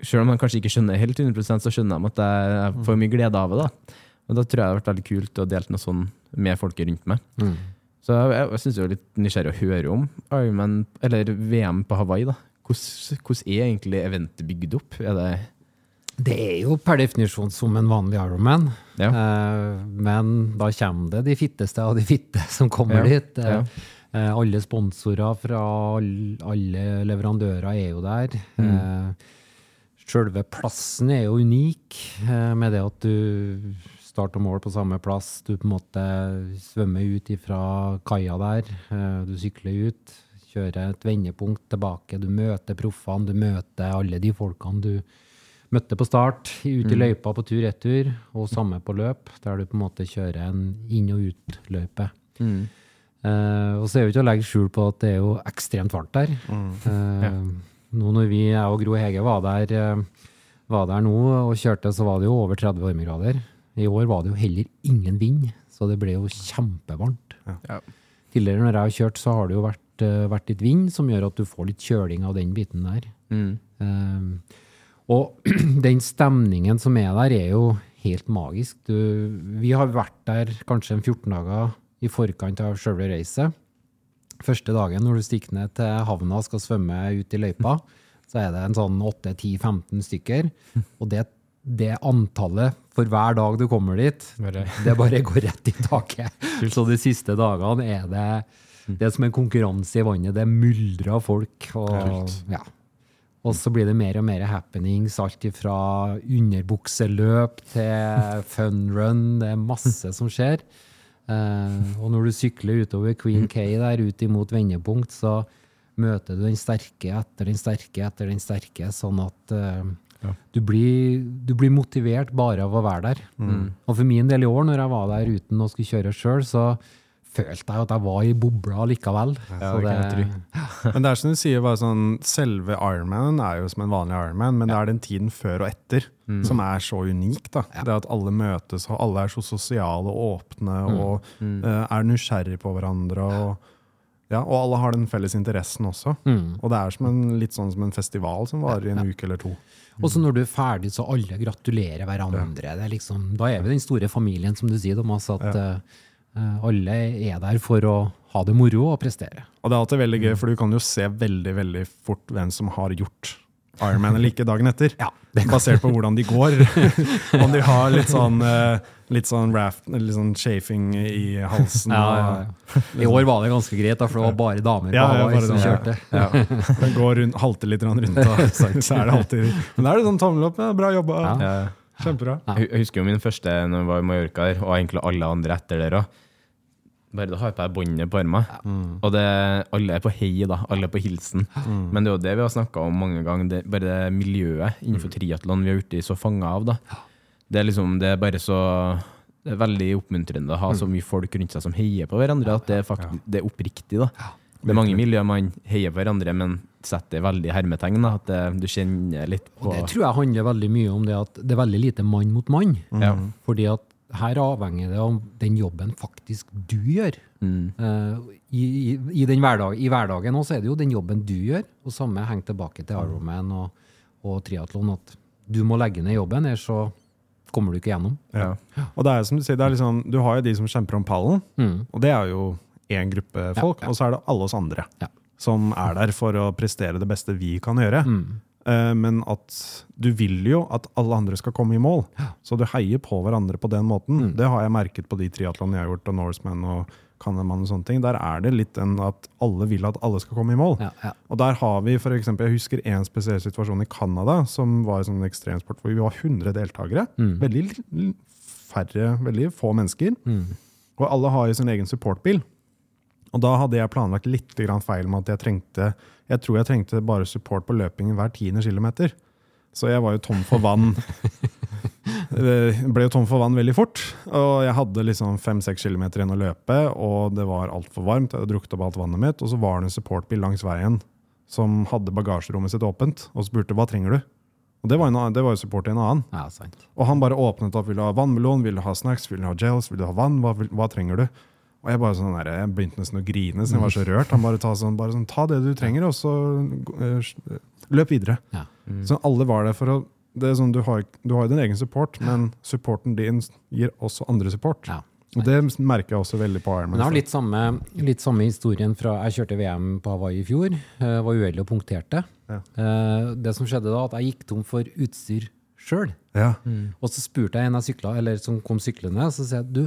[SPEAKER 1] Selv om de kanskje ikke skjønner helt 100% så skjønner de at jeg, får mye glede av det. da. Og da tror jeg det har vært veldig kult å dele noe sånn med folket rundt meg. Så jeg, jeg, jeg syns det er litt nysgjerrig å høre om Ironman, eller VM på Hawaii. da. Hvordan, hvordan er egentlig eventet bygd opp? Er det
[SPEAKER 2] Det er jo per definisjon som en vanlig Ironman,
[SPEAKER 1] Ja.
[SPEAKER 2] eh, men da kommer det de fitteste av de fitte som kommer
[SPEAKER 1] Ja,
[SPEAKER 2] dit. Eh,
[SPEAKER 1] ja.
[SPEAKER 2] eh, alle sponsorer fra all, alle leverandører er jo der.
[SPEAKER 1] Mm.
[SPEAKER 2] Selve plassen er jo unik, med det at du start og mål på samme plass. Du på en måte svømmer ut fra kaia der, du sykler ut, kjører et vendepunkt tilbake. Du møter proffene, du møter alle de folkene du møtte på start, ut i løypa på tur-retur, og samme på løp, der du på en måte kjører en inn- og utløype.
[SPEAKER 1] Mm.
[SPEAKER 2] Uh, og så er det jo ikke å legge skjul på at det er jo ekstremt varmt der. Eh, Nå når vi, jeg og Gro Hege var der, uh, var der nå og kjørte, så var det jo over 30 varmegrader. I år var det jo heller ingen vind, så det ble jo kjempevarmt.
[SPEAKER 1] Ja.
[SPEAKER 2] Tidligere når jeg har kjørt, så har det jo vært, vært litt vind, som gjør at du får litt kjøling av den biten der.
[SPEAKER 1] Mm.
[SPEAKER 2] Og den stemningen som er der, er jo helt magisk. Du, vi har vært der kanskje en 14 dager i forkant av sjølve racet. Første dagen når du stikker ned til havna og skal svømme ut i løypa, så er det en sånn 8-10-15 stykker. Og det, det antallet for hver dag du kommer dit, det bare går rett i taket. Så de siste dagene er det, det er som en konkurranse i vannet. Det myldrer av folk. Og, ja. Og så blir det mer og mer happenings, alt fra underbukseløp til funrun. Det er masse som skjer. Eh, og når du sykler utover Queen K der ut imot vendepunkt, så møter du den sterke etter den sterke etter den sterke, sånn at eh, du, blir, du blir motivert bare av å være der. Og for min del i år, når jeg var der uten å skulle kjøre sjøl, så følte jeg at jeg var i bobla likevel.
[SPEAKER 1] Ja,
[SPEAKER 2] Så
[SPEAKER 1] det
[SPEAKER 2] det-
[SPEAKER 3] Men det er som du sier, bare sånn, selve Ironman er jo som en vanlig Ironman, men det er den tiden før og etter som er så unik. da. Det at alle møtes, og alle er så sosiale og åpne og eh, er nysgjerrig på hverandre. og Ja, og alle har den felles interessen også.
[SPEAKER 2] Mm.
[SPEAKER 3] Og det er som en, litt sånn som en festival som varer i en uke eller to.
[SPEAKER 2] Og så når du er ferdig, så alle gratulerer hverandre. Det er liksom, da er vi den store familien, som du sier, Thomas. At eh, alle er der for å ha det moro og prestere.
[SPEAKER 3] Og det er alltid veldig gøy, for du kan jo se veldig veldig fort hvem som har gjort Ironman eller ikke dagen etter.
[SPEAKER 2] Ja,
[SPEAKER 3] Basert på hvordan de går. Om de har litt sånn, eh, litt sånn raft, litt sånn chafing i halsen. og-
[SPEAKER 2] I år var det ganske greit, da, for det var bare damer på
[SPEAKER 3] Ja, ja,
[SPEAKER 2] Hawaii
[SPEAKER 3] bare
[SPEAKER 2] som
[SPEAKER 3] damer.
[SPEAKER 2] kjørte.
[SPEAKER 3] Ja. Den går rundt, halter litt rundt, og så er det alltid Men da er det sånn tommel opp. Ja, bra jobba.
[SPEAKER 2] Ja.
[SPEAKER 3] Kjempebra.
[SPEAKER 1] Jeg jeg husker jo min første når jeg var i Mallorca der, og egentlig alle andre etter der òg. Bare du har på deg båndet på armen. Og det, alle er på hei, da. Alle er på hilsen. Men det er jo det vi har snakka om mange ganger, det, bare det miljøet innenfor triatlon vi har blitt så fanga av. da. Det er liksom, det er bare så det er veldig oppmuntrende å ha så mye folk rundt seg som heier på hverandre. At det er, faktisk, det er oppriktig. da. Det er mange miljøer man heier på hverandre, men setter veldig hermetegn. At det, du kjenner litt på
[SPEAKER 2] Og det tror jeg handler veldig mye om det at det er veldig lite mann mot mann.
[SPEAKER 1] Ja.
[SPEAKER 2] Fordi at her avhenger det om den jobben faktisk du gjør.
[SPEAKER 1] Mm.
[SPEAKER 2] Uh, i, i, i, den hverdag, I hverdagen også er det jo den jobben du gjør, og samme henger tilbake til Ironman og, og triatlon. At du må legge ned jobben, ellers så kommer du ikke gjennom.
[SPEAKER 3] Ja. Og det er som du sier, det er liksom, du har jo de som kjemper om pallen,
[SPEAKER 2] Mm.
[SPEAKER 3] og det er jo én gruppe folk. Og så er det alle oss andre
[SPEAKER 2] Ja.
[SPEAKER 3] som er der for å prestere det beste vi kan gjøre.
[SPEAKER 2] Mm.
[SPEAKER 3] Eh, men at du vil jo at alle andre skal komme i mål, så du heier på hverandre på den måten.
[SPEAKER 2] Mm.
[SPEAKER 3] Det har jeg merket på de triatlonene jeg har gjort, og Norseman og Canadaman og sånne ting. Der er det litt enn at alle vil at alle skal komme i mål.
[SPEAKER 2] Ja, ja.
[SPEAKER 3] Og der har vi for eksempel, Jeg husker en spesiell situasjon i Canada, som var som en ekstremsport hvor vi var 100 deltakere.
[SPEAKER 2] Mm.
[SPEAKER 3] Veldig færre, veldig få mennesker.
[SPEAKER 2] Mm.
[SPEAKER 3] Og alle har jo sin egen supportbil. Og da hadde jeg planlagt litt feil med at jeg trengte Jeg tror jeg trengte bare support på løpingen hver tiende kilometer. Så jeg var jo tom for vann. Ble jo tom for vann veldig fort. Og jeg hadde liksom fem-seks kilometer igjen å løpe, og det var altfor varmt. Jeg hadde drukket opp alt vannet mitt, og så var det en supportbil langs veien som hadde bagasjerommet sitt åpent, og spurte hva trenger du? Og det var, en, det var jo support til en annen.
[SPEAKER 2] ja, sant.
[SPEAKER 3] Og han bare åpnet opp. Vil du ha vannmelon? Vil du ha snacks? Vil du ha gels? Vil du ha vann? Hva, hva trenger du? Og jeg bare sånn der, jeg begynte nesten å grine, så jeg var så rørt. Han bare ta, sånn, bare sånn, ta det du trenger, og så uh, løp videre.
[SPEAKER 2] Ja.
[SPEAKER 3] Så alle var der for å det er sånn, du, har, jo din egen support, men supporten din gir også andre support.
[SPEAKER 2] Ja.
[SPEAKER 3] Og det merker jeg også veldig på Ironman.
[SPEAKER 2] Det jeg har litt samme, litt samme historien fra Jeg kjørte VM på Hawaii i fjor. Jeg var uheldig og punkterte.
[SPEAKER 3] Ja.
[SPEAKER 2] Eh, det som skjedde da, at jeg gikk tom for utstyr sjøl.
[SPEAKER 3] Ja.
[SPEAKER 2] Og så spurte jeg en jeg sykla, eller som kom syklende, så sier jeg du,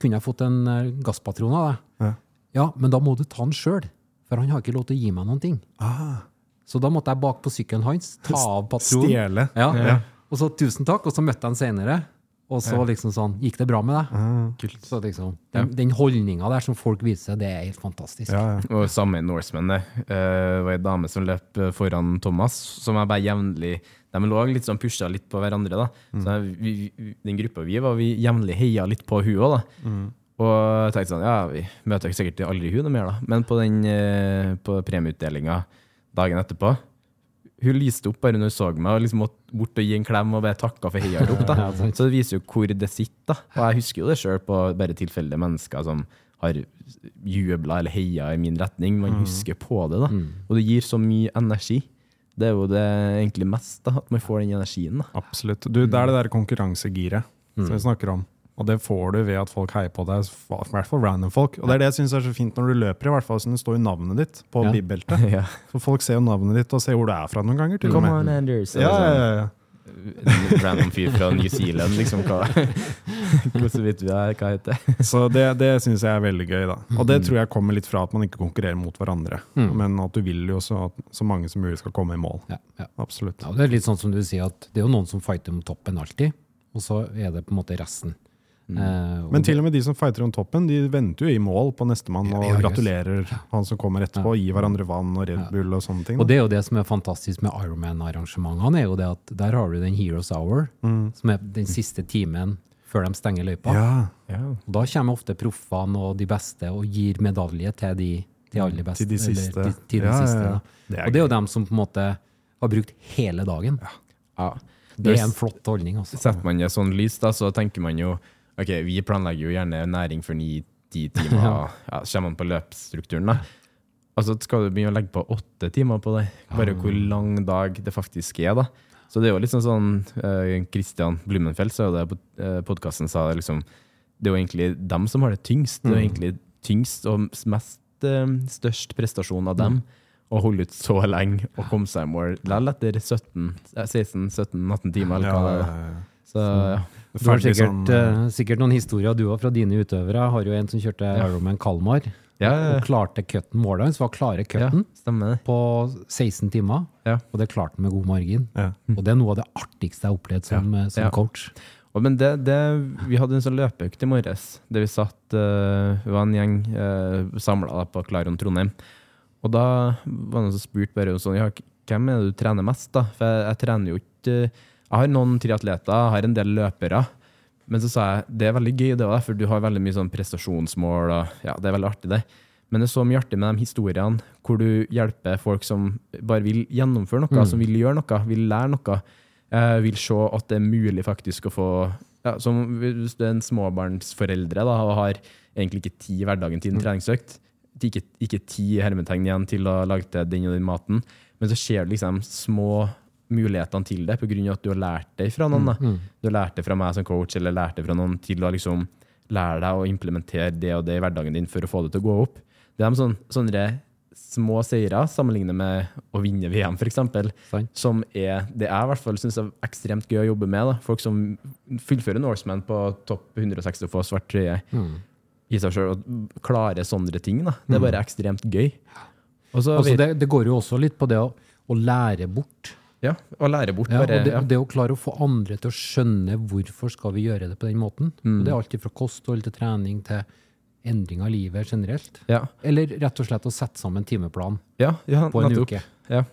[SPEAKER 2] kunne jeg fått en eh, gasspatron av deg?
[SPEAKER 3] Ja.
[SPEAKER 2] Ja, men da må du ta den sjøl, for han har ikke lov til å gi meg noen ting.
[SPEAKER 3] Ah,
[SPEAKER 2] Så da måtte jeg bak på sykkelen hans, ta av patronen.
[SPEAKER 3] stjele.
[SPEAKER 2] Ja.
[SPEAKER 3] Ja.
[SPEAKER 2] Og så tusen takk, og så møtte jeg han senere. Og så liksom sånn, gikk det bra med deg?
[SPEAKER 3] Ah,
[SPEAKER 2] Så liksom, Den, den holdninga der som folk viser, det er helt fantastisk.
[SPEAKER 3] ja, ja.
[SPEAKER 1] Og samme i Norseman. Det uh, var ei dame som løp eh, foran Thomas, som jeg bare jevnlig De lå litt sånn pusha litt på hverandre. da. Så vi, Den gruppa vi var, vi jevnlig heia litt på hun òg, Mm. Og jeg tenkte sånn, ja, vi møter sikkert aldri hun noe mer, da. Men på den eh, på premieutdelinga dagen etterpå hun lyste opp bare når hun så meg, og liksom måtte bort og gi en klem og bare takka for heiarop. da.
[SPEAKER 2] Ja, sant.
[SPEAKER 1] Så det viser jo hvor det sitter. da. Og jeg husker jo det sjøl på bare tilfeldige mennesker som har jubla eller heia i min retning. Man husker på det, da. Og det gir så mye energi. Det er jo det egentlig mest, da, at man får den energien. da.
[SPEAKER 3] Absolutt. Du, det er det der konkurransegiret som vi snakker om. Og det får du ved at folk heier på deg, i hvert fall random folk. Og det er det jeg syns er så fint når du løper, i hvert fall som det står jo navnet ditt på
[SPEAKER 2] Ja.
[SPEAKER 3] bibeltet.
[SPEAKER 1] Ja.
[SPEAKER 3] For folk ser jo navnet ditt og ser hvor du er fra noen ganger. til og
[SPEAKER 1] Come
[SPEAKER 3] med.
[SPEAKER 1] on, Anders.
[SPEAKER 3] Ja, ja, ja, ja.
[SPEAKER 1] En random fyr fra New Zealand, liksom. Hva, hvordan vet du det hva heter det?
[SPEAKER 3] Så det, det syns jeg er veldig gøy. da. Og det tror jeg kommer litt fra at man ikke konkurrerer mot hverandre. Men at du vil jo så at så mange som mulig skal komme i mål.
[SPEAKER 2] Ja, ja.
[SPEAKER 3] Absolutt.
[SPEAKER 2] Ja, og det er litt sånn som du sier, at det er jo noen som fighter om toppen alltid, og så er det på en måte resten. Eh, og
[SPEAKER 3] Men til og med de som fighter om toppen, de venter jo i mål på nestemann og
[SPEAKER 2] ja,
[SPEAKER 3] gratulerer han som kommer etterpå, og gir hverandre vann og Red Bull og sånne ting.
[SPEAKER 2] Og det er jo det som er fantastisk med Ironman-arrangementene, er jo det at der har du den Heroes Hour, som er den siste timen før de stenger løypa.
[SPEAKER 3] Ja,
[SPEAKER 2] ja. da kommer ofte proffene og de beste og gir medalje til de, de aller beste.
[SPEAKER 3] Til de siste.
[SPEAKER 2] Eller, til, til de
[SPEAKER 3] Ja,
[SPEAKER 2] siste
[SPEAKER 3] ja.
[SPEAKER 2] da.
[SPEAKER 3] Det
[SPEAKER 2] og det er jo dem som på en måte har brukt hele dagen.
[SPEAKER 1] Ja.
[SPEAKER 2] Det er en flott holdning. Også.
[SPEAKER 1] Setter man det sånn lys, da, så tenker man jo Ok, vi planlegger jo gjerne næring for ni-ti timer, ja. kommer man på løpsstrukturen, da. Altså skal du begynne å legge på åtte timer på det, bare hvor lang dag det faktisk er, da. Så det er jo litt sånn sånn eh, Christian Blumenfeld sa det på uh, podkasten, sa det liksom Det er jo egentlig dem som har det tyngst. Det er jo egentlig tyngst og mest uh, størst prestasjon av dem å holde ut så lenge og komme seg i mål likevel etter 16-17-18 timer. Eller hva
[SPEAKER 3] ja,
[SPEAKER 1] ja,
[SPEAKER 3] ja.
[SPEAKER 1] Så ja.
[SPEAKER 2] Du har sikkert,
[SPEAKER 3] sånn,
[SPEAKER 2] sikkert noen historier du òg fra dine utøvere. Jeg har jo en som kjørte Ironman Kalmar
[SPEAKER 1] Ja, ja,
[SPEAKER 2] og klarte cutten. Målet hans var å klare
[SPEAKER 1] ja,
[SPEAKER 2] cutten på 16 timer,
[SPEAKER 1] Ja.
[SPEAKER 2] og det klarte han med god margin.
[SPEAKER 3] Ja.
[SPEAKER 2] Og det er noe av det artigste jeg har opplevd som, eh, som
[SPEAKER 1] Ja.
[SPEAKER 2] coach.
[SPEAKER 1] Og, men det, det, vi hadde en sånn løpeøkt i morges, der vi satt uh, Vi var en gjeng uh, samla på Klaron Trondheim. Og da var det noen som spurte bare sånn Ja, hvem er det du trener mest, da? For jeg, jeg trener jo ikke Jeg har noen triatleter, jeg har en del løpere. Men så sa jeg det er veldig gøy, det òg, for du har veldig mye sånn prestasjonsmål. og ja, Det er veldig artig, det. Men det er så mye artig med de historiene hvor du hjelper folk som bare vil gjennomføre noe, som vil gjøre noe, vil lære noe. eh, vil se at det er mulig faktisk å få ja, som Hvis du er en småbarnsforeldre da, og har egentlig ikke tid i hverdagen til en treningsøkt, ikke, ikke tid i hermetegn igjen til å lage til den og den maten, men så ser du liksom små mulighetene til det pga. at du har lært det fra noen. Da. Du har lært det fra meg som coach, eller lært det fra noen til å liksom lære deg å implementere det og det i hverdagen din for å få det til å gå opp. Det er de sånne, sånne små seire sammenlignet med å vinne VM, f.eks. Som er det jeg i hvert fall syns er ekstremt gøy å jobbe med. Da. Folk som fullfører Norseman på topp 160 og får svart trøye i seg sjøl, og klarer sånne ting. Da. Det er bare ekstremt gøy. Og så
[SPEAKER 2] Altså det, det går jo også litt på det å, å lære bort.
[SPEAKER 1] Ja, og lære bort
[SPEAKER 2] Ja,
[SPEAKER 1] bare
[SPEAKER 2] og det,
[SPEAKER 1] ja.
[SPEAKER 2] det å klare å få andre til å skjønne hvorfor skal vi gjøre det på den måten.
[SPEAKER 1] Mm.
[SPEAKER 2] Og det er alt fra kosthold til trening til endring av livet generelt.
[SPEAKER 1] Ja,
[SPEAKER 2] Eller rett og slett å sette sammen timeplan
[SPEAKER 1] ja, ja
[SPEAKER 2] på en
[SPEAKER 1] nettopp.
[SPEAKER 2] uke.
[SPEAKER 1] Ja.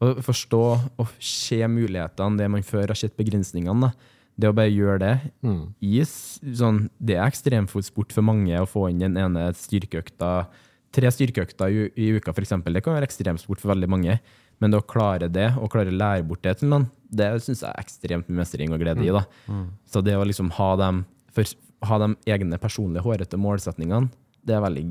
[SPEAKER 1] Og forstå og se mulighetene, det man før har sett begrensningene. Da. Det å bare gjøre det
[SPEAKER 2] Mm.
[SPEAKER 1] i sånn, Det er ekstremfotsport for mange å få inn den ene styrkeøkta Tre styrkeøkter i, i uka, f.eks. Det kan være ekstremsport for veldig mange. Men det å klare det, og klare å lære bort det til noen, det syns jeg er ekstremt mye mestring og glede i. da. Så det å liksom ha dem, for, ha de egne personlige hårete målsetningene, det er veldig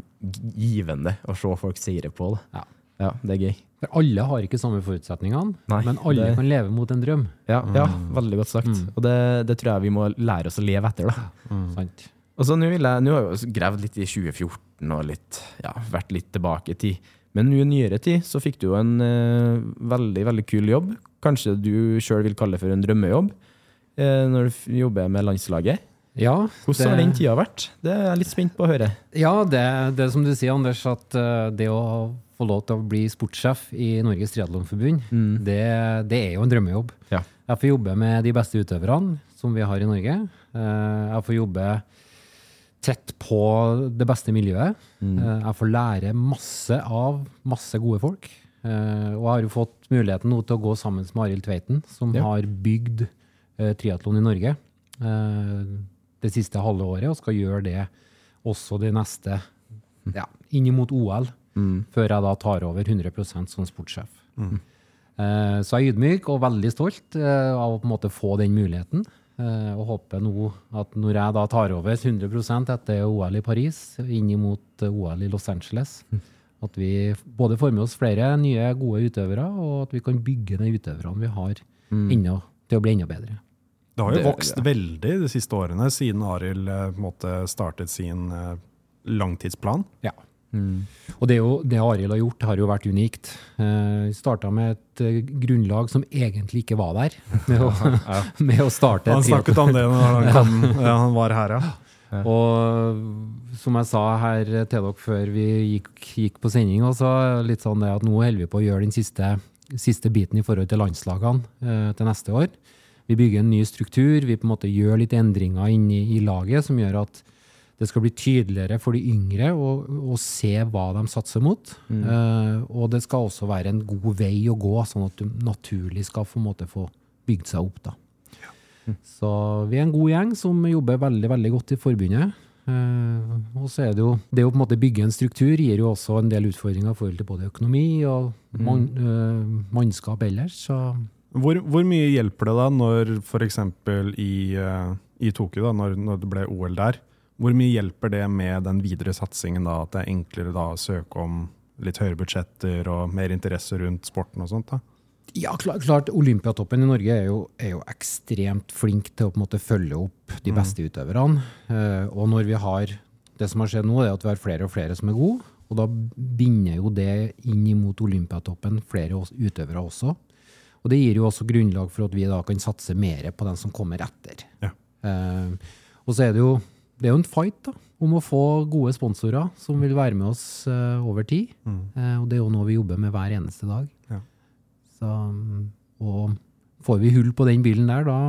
[SPEAKER 1] givende å se folk seire på. Da.
[SPEAKER 2] Ja.
[SPEAKER 1] Ja, det er gøy.
[SPEAKER 2] For alle har ikke samme forutsetningene,
[SPEAKER 1] Nei,
[SPEAKER 2] men alle
[SPEAKER 1] det-
[SPEAKER 2] kan leve mot en drøm.
[SPEAKER 1] Ja, ja veldig godt sagt. Og det, det tror jeg vi må lære oss å leve etter. da.
[SPEAKER 2] Sant?
[SPEAKER 1] Og så nå har jeg jo gravd litt i 2014 og litt, ja, vært litt tilbake i tid. Men nå i nyere tid så fikk du jo en eh, veldig veldig kul jobb. Kanskje du sjøl vil kalle det for en drømmejobb, eh, når du jobber med landslaget.
[SPEAKER 2] Ja,
[SPEAKER 1] Hvordan har den tida vært? Det er jeg litt spent på å høre.
[SPEAKER 2] Ja, det, det som du sier, Anders, at eh, det å få lov til å bli sportssjef i Norges Triathlonforbund, det, det er jo en drømmejobb.
[SPEAKER 1] Ja.
[SPEAKER 2] Jeg får jobbe med de beste utøverne som vi har i Norge. Eh, Jeg får jobbe tett på det beste miljøet. Mm. Jeg får lære masse av masse gode folk. Eh, Og jeg har jo fått muligheten nå til å gå sammen med Arild Tveiten, som
[SPEAKER 1] Ja.
[SPEAKER 2] har bygd eh, triatlon i Norge eh, det siste halve året, og skal gjøre det også det neste ja, inn mot OL, før jeg da tar over 100% som sportssjef. Mm. Så jeg er ydmyk og veldig stolt eh, av å på en måte få den muligheten. Eh, Og håper nå at når jeg da tar over 100% etter OL i Paris, inn mot eh, OL i Los Angeles, at vi både får med oss flere nye gode utøvere, og at vi kan bygge de utøverne vi har, enda, til å bli enda bedre.
[SPEAKER 3] Det har jo
[SPEAKER 1] Det-
[SPEAKER 3] vokst veldig de siste årene, siden Arild eh, startet sin langtidsplan.
[SPEAKER 2] Ja. Og det, jo, det Arild har gjort, har jo vært unikt. Eh, Starta med et eh, grunnlag som egentlig ikke var der, med å, med å starte
[SPEAKER 3] Han snakket om det når han, kom, ja, han var her, ja.
[SPEAKER 2] Og som jeg sa her til dere før vi gikk, gikk på sending, også, litt sånn det at nå holder vi på å gjøre den siste, siste biten i forhold til landslagene eh, til neste år. Vi bygger en ny struktur, vi på en måte gjør litt endringer inni i laget som gjør at det skal bli tydeligere for de yngre å, å se hva de satser mot. Eh, og det skal også være en god vei å gå, sånn at du naturlig skal på en måte få bygd seg opp. da. Så vi er en god gjeng som jobber veldig veldig godt i forbundet. Uh, og så er det jo det å på en måte bygge en struktur gir jo også en del utfordringer i forhold til både økonomi og man, eh, mannskap ellers. Så
[SPEAKER 3] Hvor, hvor mye hjelper det da når f.eks. I, i Tokyo, da, når, når det ble OL der, hvor mye hjelper det med den videre satsingen? da, At det er enklere da å søke om litt høyere budsjetter og mer interesse rundt sporten og sånt? da?
[SPEAKER 2] Ja, klart, klart Olympiatoppen i Norge er jo, er jo, ekstremt flink til å måte følge opp de beste utøverne. Uh, og når vi har det som har skjedd nå, er at vi har flere og flere som er gode. Og da binder jo det inn imot Olympiatoppen flere utøvere også. Og det gir jo også grunnlag for at vi da kan satse mer på den som kommer etter.
[SPEAKER 3] Ja.
[SPEAKER 2] Uh, og så er det jo det er jo en fight da, om å få gode sponsorer som vil være med oss uh, over tid. Mm. Uh, og det er jo noe vi jobber med hver eneste dag.
[SPEAKER 3] Ja.
[SPEAKER 2] Så, og får vi hull på den bilen der, da,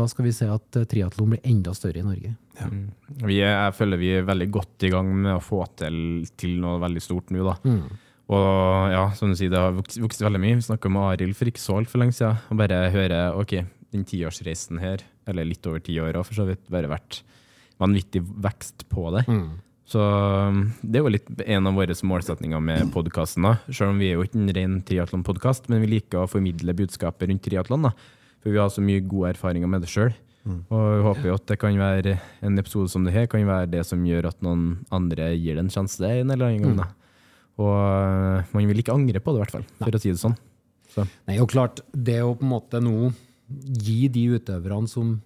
[SPEAKER 2] da skal vi se at triatlon blir enda større i Norge.
[SPEAKER 1] Ja. Mm. Vi er, jeg føler vi er veldig godt i gang med å få til, til noe veldig stort nå. da. Mm. Og ja, som du sier, det har vokst, vokst veldig mye. Vi snakka med Arild for ikke så altfor lenge siden. Og bare høre ok, den tiårsreisen her, eller litt over ti år, har for så vidt bare vært vanvittig vekst på det. Mm. Så um, det er jo litt en av våre målsetninger med podkasten. Selv om vi er jo ikke en ren triatlonpodkast, men vi liker å formidle budskapet rundt triatlon. For vi har så mye gode erfaringer med det sjøl. Mm. Og vi håper jo at det kan være en episode som det her kan være det som gjør at noen andre gir det en sjanse en eller annen gang. Mm. Da. Og uh, man vil ikke angre på det, i hvert fall, for Nei. å si det sånn. Så.
[SPEAKER 2] Nei, og klart, det å på en måte nå gi de utøverne som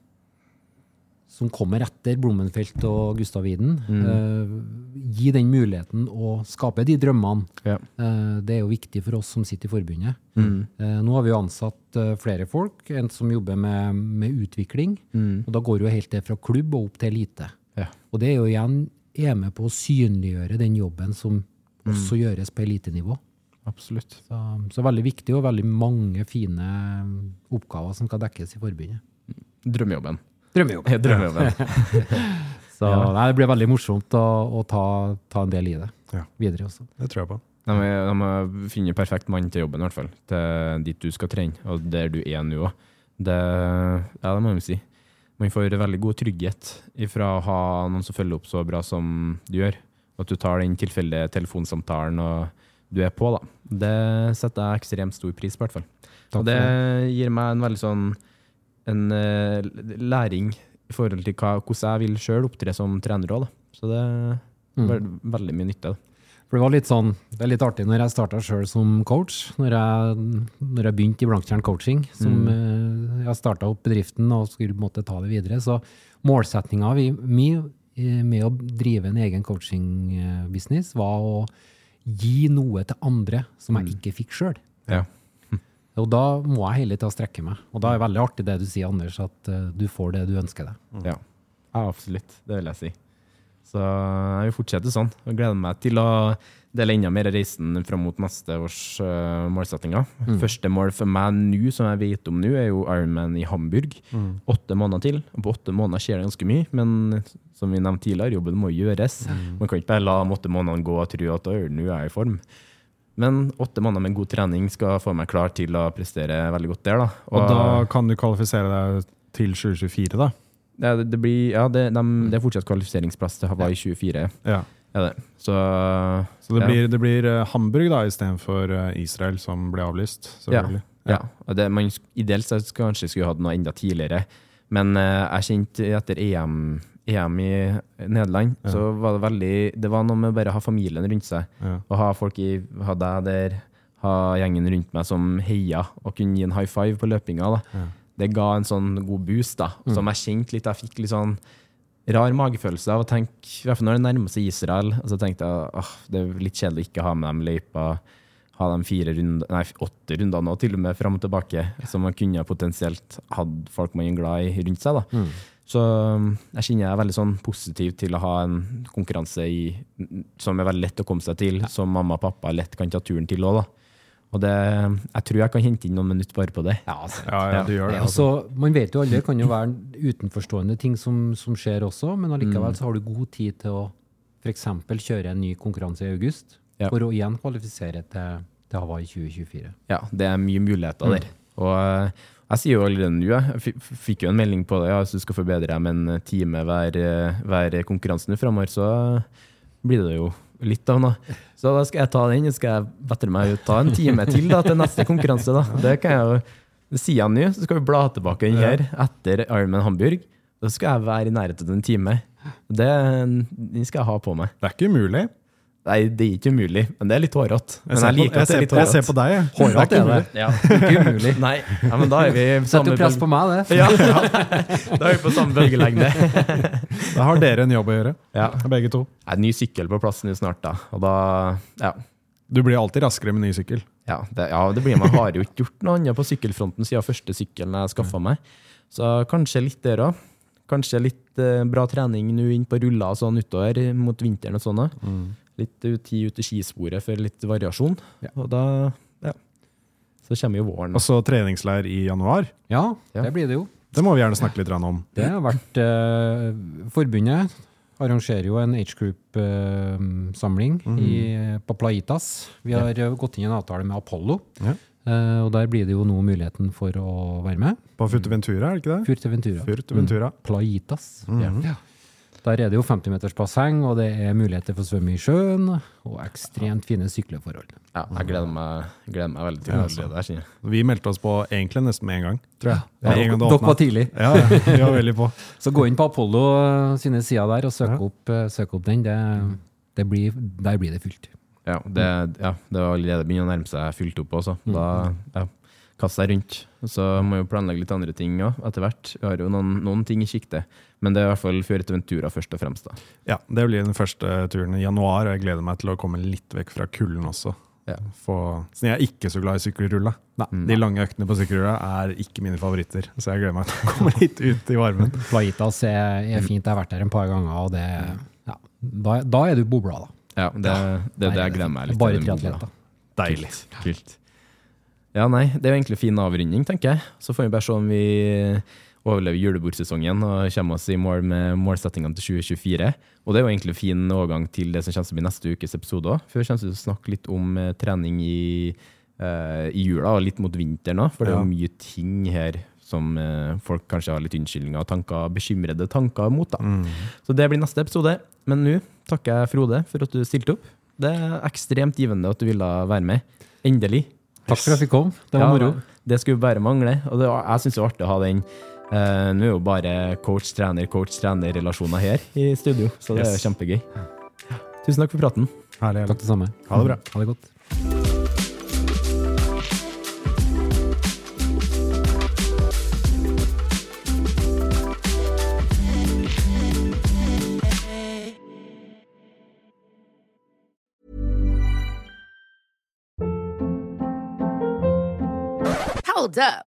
[SPEAKER 2] som kommer etter Blommenfelt og Gustav Widen. Mm. Uh, gi den muligheten å skape de drømmene. Ja. Uh, det er jo viktig for oss som sitter i forbundet. Mm. Uh, nå har vi jo ansatt flere folk, en som jobber med, med utvikling. Mm. Og da går jo helt det fra klubb og opp til elite. Ja. Og det er jo igjen er med på å synliggjøre den jobben som mm. også gjøres på elitenivå.
[SPEAKER 1] Absolutt.
[SPEAKER 2] Så, så, veldig viktig, og veldig mange fine oppgaver som skal dekkes i forbundet.
[SPEAKER 1] Drømmejobben.
[SPEAKER 2] Drømmejobb.
[SPEAKER 1] Drømmejobben.
[SPEAKER 2] så nei, det blir veldig morsomt å, å ta, ta, en del i det ja. videre også.
[SPEAKER 3] Det tror jeg på.
[SPEAKER 1] De, de har funnet perfekt mann til jobben, i hvert fall. Til dit du skal trene, og der du er nå òg. Det, ja, det må jeg si. Man får veldig god trygghet ifra å ha noen som følger opp så bra som du gjør. At du tar den tilfeldige telefonsamtalen og du er på, da. Det setter jeg ekstremt stor pris på, i hvert fall. Og det gir meg en veldig sånn en uh, læring i forhold til hva, hvordan jeg vil sjøl opptre som trener òg. Så det er mm. veldig mye nytte.
[SPEAKER 2] For Det var litt sånn, det er litt artig når jeg starta sjøl som coach. Når jeg, når jeg begynte i Blanktjern coaching, som mm. uh, jeg starta opp bedriften og skulle måtte ta det videre. Så målsettinga mi eh, med å drive en egen coaching-business var å gi noe til andre som jeg mm. ikke fikk sjøl.
[SPEAKER 1] Ja.
[SPEAKER 2] Og da må jeg hele tida strekke meg. Og da er det veldig artig det du sier, Anders, at uh, du får det du ønsker deg.
[SPEAKER 1] Mm. Ja. ja, absolutt. Det vil jeg si. Så jeg vil fortsette sånn. Og gleder meg til å dele enda mer reisen fram mot neste års uh, målsettinger. Mm. Første mål for meg nå, som jeg vet om nå, er jo Ironman i Hamburg. Mm. Åtte måneder til. Og på åtte måneder skjer det ganske mye, men som vi nevnte tidligere, jobben må gjøres. Mm. Man kan ikke bare la de åtte månedene gå og tro at nå er jeg i form. Men åtte måneder med god trening skal få meg klar til å prestere veldig godt der. Da.
[SPEAKER 3] Og, og da kan du kvalifisere deg til 2024, da?
[SPEAKER 1] Ja, det, det, blir, ja, det, de, det er fortsatt kvalifiseringsplass til Hawaii 24.
[SPEAKER 3] Ja.
[SPEAKER 1] Ja, det. Så,
[SPEAKER 3] så det, ja. blir, det blir eh, Hamburg da, istedenfor eh, Israel som blir avlyst?
[SPEAKER 1] Ja. ja. Det, man, ideelt sett kanskje skulle hatt noe enda tidligere. Men uh, jeg kjente etter EM EM i Nederland, ja. så var det veldig Det var noe med å bare ha familien rundt seg. Ja. Og ha folk i, ha deg der, ha gjengen rundt meg som heia, og kunne gi en high five på løpinga. Ja. Det ga en sånn god boost, da, mm. som jeg kjente litt. Jeg fikk litt sånn rar magefølelse av å tenke, i hvert fall når det nærmer seg Israel. Og så tenkte jeg at det er litt kjedelig å ikke ha med dem løypa. Ha de fire runder, nei, åtte runder nå, til og med fram og tilbake, som man kunne potensielt hatt folk man er glad i, rundt seg. da. Mm. Så um, jeg kjenner jeg er veldig sånn positiv til å ha en konkurranse i, som er veldig lett å komme seg til, ja. som mamma og pappa lett kan ta turen til òg. Og det, jeg tror jeg kan hente inn noen minutter bare på det.
[SPEAKER 3] Ja, altså. ja, ja du gjør det.
[SPEAKER 2] Altså. man vet jo aldri, det kan jo være utenforstående ting som, som skjer også, men allikevel mm. så har du god tid til å f.eks. kjøre en ny konkurranse i august, ja. for å igjen kvalifisere til, til Hawaii 2024.
[SPEAKER 1] Ja, det er mye muligheter mm. der. Og jeg sier jo allerede nå, jeg fikk jo en melding på det, ja, hvis du skal forbedre deg med en time hver, hver konkurranse nå framover, så blir det jo litt av noe. Så da skal jeg ta den. Skal jeg bedre meg ta en time til da, til neste konkurranse. da. Det kan jeg jo det sier han nå, så skal vi bla tilbake den her etter Ironman Hamburg. Da skal jeg være i nærheten av en time. Det, den skal jeg ha på meg.
[SPEAKER 3] Det er ikke umulig.
[SPEAKER 1] Nei, det er ikke umulig, men det er litt hårete.
[SPEAKER 3] Jeg
[SPEAKER 1] jeg liker
[SPEAKER 3] jeg,
[SPEAKER 1] at det er
[SPEAKER 3] jeg ser på deg, jeg.
[SPEAKER 2] Hårete er det.
[SPEAKER 1] Ja.
[SPEAKER 2] Ikke umulig.
[SPEAKER 1] Nei, ja, men da er vi
[SPEAKER 2] Setter jo press på meg, det?
[SPEAKER 1] Ja, da er vi på samme bølgelengde.
[SPEAKER 3] Da har dere en jobb å gjøre,
[SPEAKER 1] Ja.
[SPEAKER 3] begge to.
[SPEAKER 1] Nei, ny sykkel på plassen snart, da. Og da Ja.
[SPEAKER 3] Du blir alltid raskere med ny sykkel.
[SPEAKER 1] Ja, det, ja, det blir man. Har jo ikke gjort noe annet på sykkelfronten siden første sykkelen jeg skaffa meg. Så kanskje litt der òg. Kanskje litt eh, bra trening nå inn på ruller og sånn utover mot vinteren og sånn. da. Litt tid ut til skisporet for litt variasjon. Og da Ja. Så kommer jo våren.
[SPEAKER 3] Og så treningsleir i januar.
[SPEAKER 2] Ja,
[SPEAKER 1] Ja.
[SPEAKER 2] det blir det jo.
[SPEAKER 3] Det må vi gjerne snakke litt om.
[SPEAKER 2] Det har vært eh, Forbundet arrangerer jo en age group-samling på Plaitas. Vi har ja. gått inn i en avtale med Apollo,
[SPEAKER 3] Ja.
[SPEAKER 2] eh, og der blir det jo nå muligheten for å være med.
[SPEAKER 3] På Furteventura, er det ikke det?
[SPEAKER 2] Furteventura.
[SPEAKER 3] Furteventura.
[SPEAKER 2] Mm. Plaitas. Ja. Der er det jo 50 meters basseng, og det er muligheter for å svømme i sjøen, og ekstremt fine sykleforhold.
[SPEAKER 1] Ja, jeg gleder meg, gleder meg veldig til
[SPEAKER 3] Ja,
[SPEAKER 1] å
[SPEAKER 3] altså.
[SPEAKER 1] se det. Der.
[SPEAKER 3] Vi meldte oss på egentlig nesten med en gang, tror jeg.
[SPEAKER 2] Ja,
[SPEAKER 3] ja, en gang
[SPEAKER 2] dere var tidlig.
[SPEAKER 3] Ja, ja, vi var veldig på.
[SPEAKER 2] Så gå inn på Apollo eh, sine sider der og søk,
[SPEAKER 3] Ja.
[SPEAKER 2] opp, eh, søk opp den. Det, det blir, der blir det fylt.
[SPEAKER 1] Ja, det, ja, det allerede begynt å nærme seg fylt opp også. Da ja, kast deg rundt. Så må jo planlegge litt andre ting òg, etter hvert. Vi har jo noen, noen ting i sikte. Men det er i hvert fall Fuerteventura først og fremst. da.
[SPEAKER 3] Ja, Det blir den første turen i januar, og jeg gleder meg til å komme litt vekk fra kulden også.
[SPEAKER 1] Ja.
[SPEAKER 3] Få, så jeg er ikke så glad i sykkelrulla.
[SPEAKER 2] Nei.
[SPEAKER 3] De lange øktene på sykkelrulla er ikke mine favoritter, så jeg gleder meg til å komme litt ut i varmen.
[SPEAKER 2] Plaitas er, er fint, jeg har vært der en par ganger, og det, ja, da, da er du bobla, da.
[SPEAKER 1] Ja, det, det er det jeg gleder meg litt
[SPEAKER 2] Bare
[SPEAKER 1] til.
[SPEAKER 2] da.
[SPEAKER 3] Deilig.
[SPEAKER 1] Kult. Ja, nei, det er jo egentlig fin avrunding, tenker jeg. Så får vi bare se om vi overlever julebordsesongen og kommer oss i mål med målsettingene til 2024. Og det er jo egentlig fin overgang til det som kommer til å bli neste ukes episode òg. For vi kommer til å snakke litt om eh, trening i, uh, i jula og litt mot vinteren òg. For det er jo mye ting her som eh, folk kanskje har litt unnskyldninger og tanker, bekymrede tanker mot. da. Så det blir neste episode. Men nå takker jeg Frode for at du stilte opp. Det er ekstremt givende at du ville være med. Endelig.
[SPEAKER 2] Takk for at vi kom. Det var
[SPEAKER 1] Ja,
[SPEAKER 2] moro.
[SPEAKER 1] Det skulle bare mangle. Og det, jeg syns det var artig å ha den. Eh, nå er jo bare coach-trener, coach-trener-relasjoner her i studio, så det er
[SPEAKER 3] Yes.
[SPEAKER 1] kjempegøy. Tusen takk for praten.
[SPEAKER 3] Herlig.
[SPEAKER 2] Takk det samme.
[SPEAKER 3] Ha det bra.
[SPEAKER 2] Ha det godt.
[SPEAKER 4] Hold up.